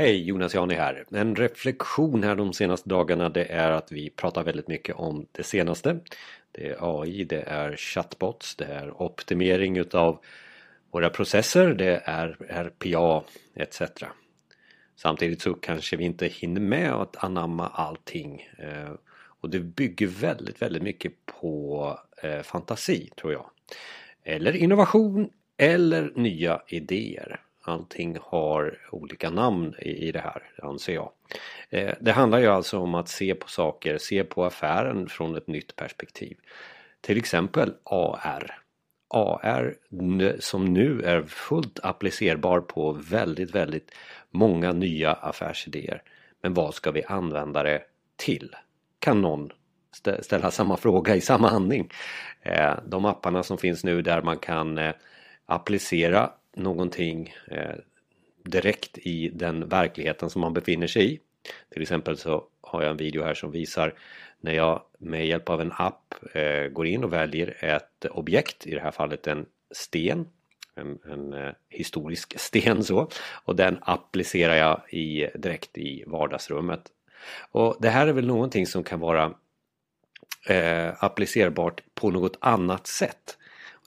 Hej, Jonas Jani här. En reflektion här de senaste dagarna det är att vi pratar väldigt mycket om det senaste. Det är AI, det är chatbots, det är optimering utav våra processer, det är RPA etc. Samtidigt så kanske vi inte hinner med att anamma allting. Eh, och det bygger väldigt, väldigt mycket på eh, fantasi tror jag. Eller innovation eller nya idéer. Allting har olika namn i, det här anser jag. Eh, det handlar ju alltså om att se på saker, se på affären från ett nytt perspektiv. Till exempel AR. AR som nu är fullt applicerbar på väldigt, väldigt många nya affärsidéer. Men vad ska vi använda det till? Kan någon ställa samma fråga i samma andning? Eh, de apparna som finns nu där man kan eh, applicera någonting eh, direkt i den verkligheten som man befinner sig i. Till exempel så har jag en video här som visar när jag med hjälp av en app eh, går in och väljer ett objekt, i det här fallet en sten, en, en eh, historisk sten så, och den applicerar jag i, direkt i vardagsrummet. Och det här är väl någonting som kan vara eh, applicerbart på något annat sätt.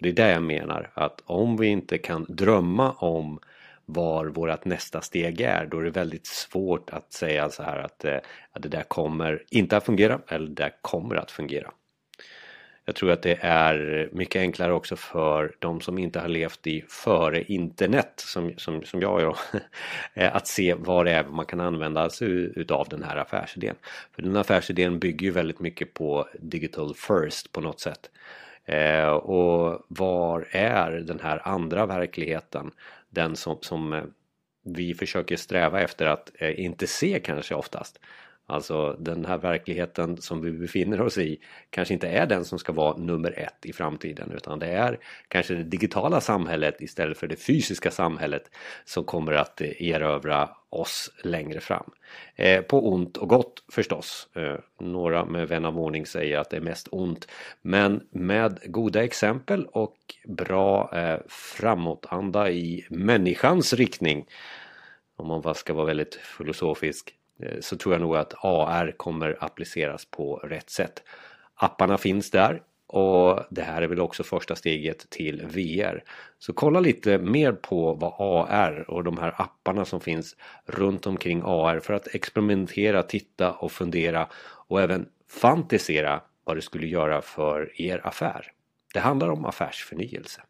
Det är det jag menar att om vi inte kan drömma om var vårt nästa steg är då är det väldigt svårt att säga så här att, eh, att det där kommer inte att fungera eller det där kommer att fungera. Jag tror att det är mycket enklare också för de som inte har levt i före internet som, som, som jag gör eh, att se vad det är man kan använda sig utav den här affärsidén. För den affärsidén bygger ju väldigt mycket på digital first på något sätt. Eh, och var är den här andra verkligheten? Den som, som eh, vi försöker sträva efter att eh, inte se kanske oftast. Alltså den här verkligheten som vi befinner oss i kanske inte är den som ska vara nummer ett i framtiden utan det är kanske det digitala samhället istället för det fysiska samhället som kommer att erövra oss längre fram. Eh, på ont och gott förstås. Eh, några med vän av ordning säger att det är mest ont. Men med goda exempel och bra eh, framåtanda i människans riktning om man ska vara väldigt filosofisk Eh, så tror jag nog att AR kommer appliceras på rätt sätt. Apparna finns där och det här är väl också första steget till VR. Så kolla lite mer på vad AR och de här apparna som finns runt omkring AR för att experimentera, titta och fundera och även fantisera vad det skulle göra för er affär. Det handlar om affärsförnyelse.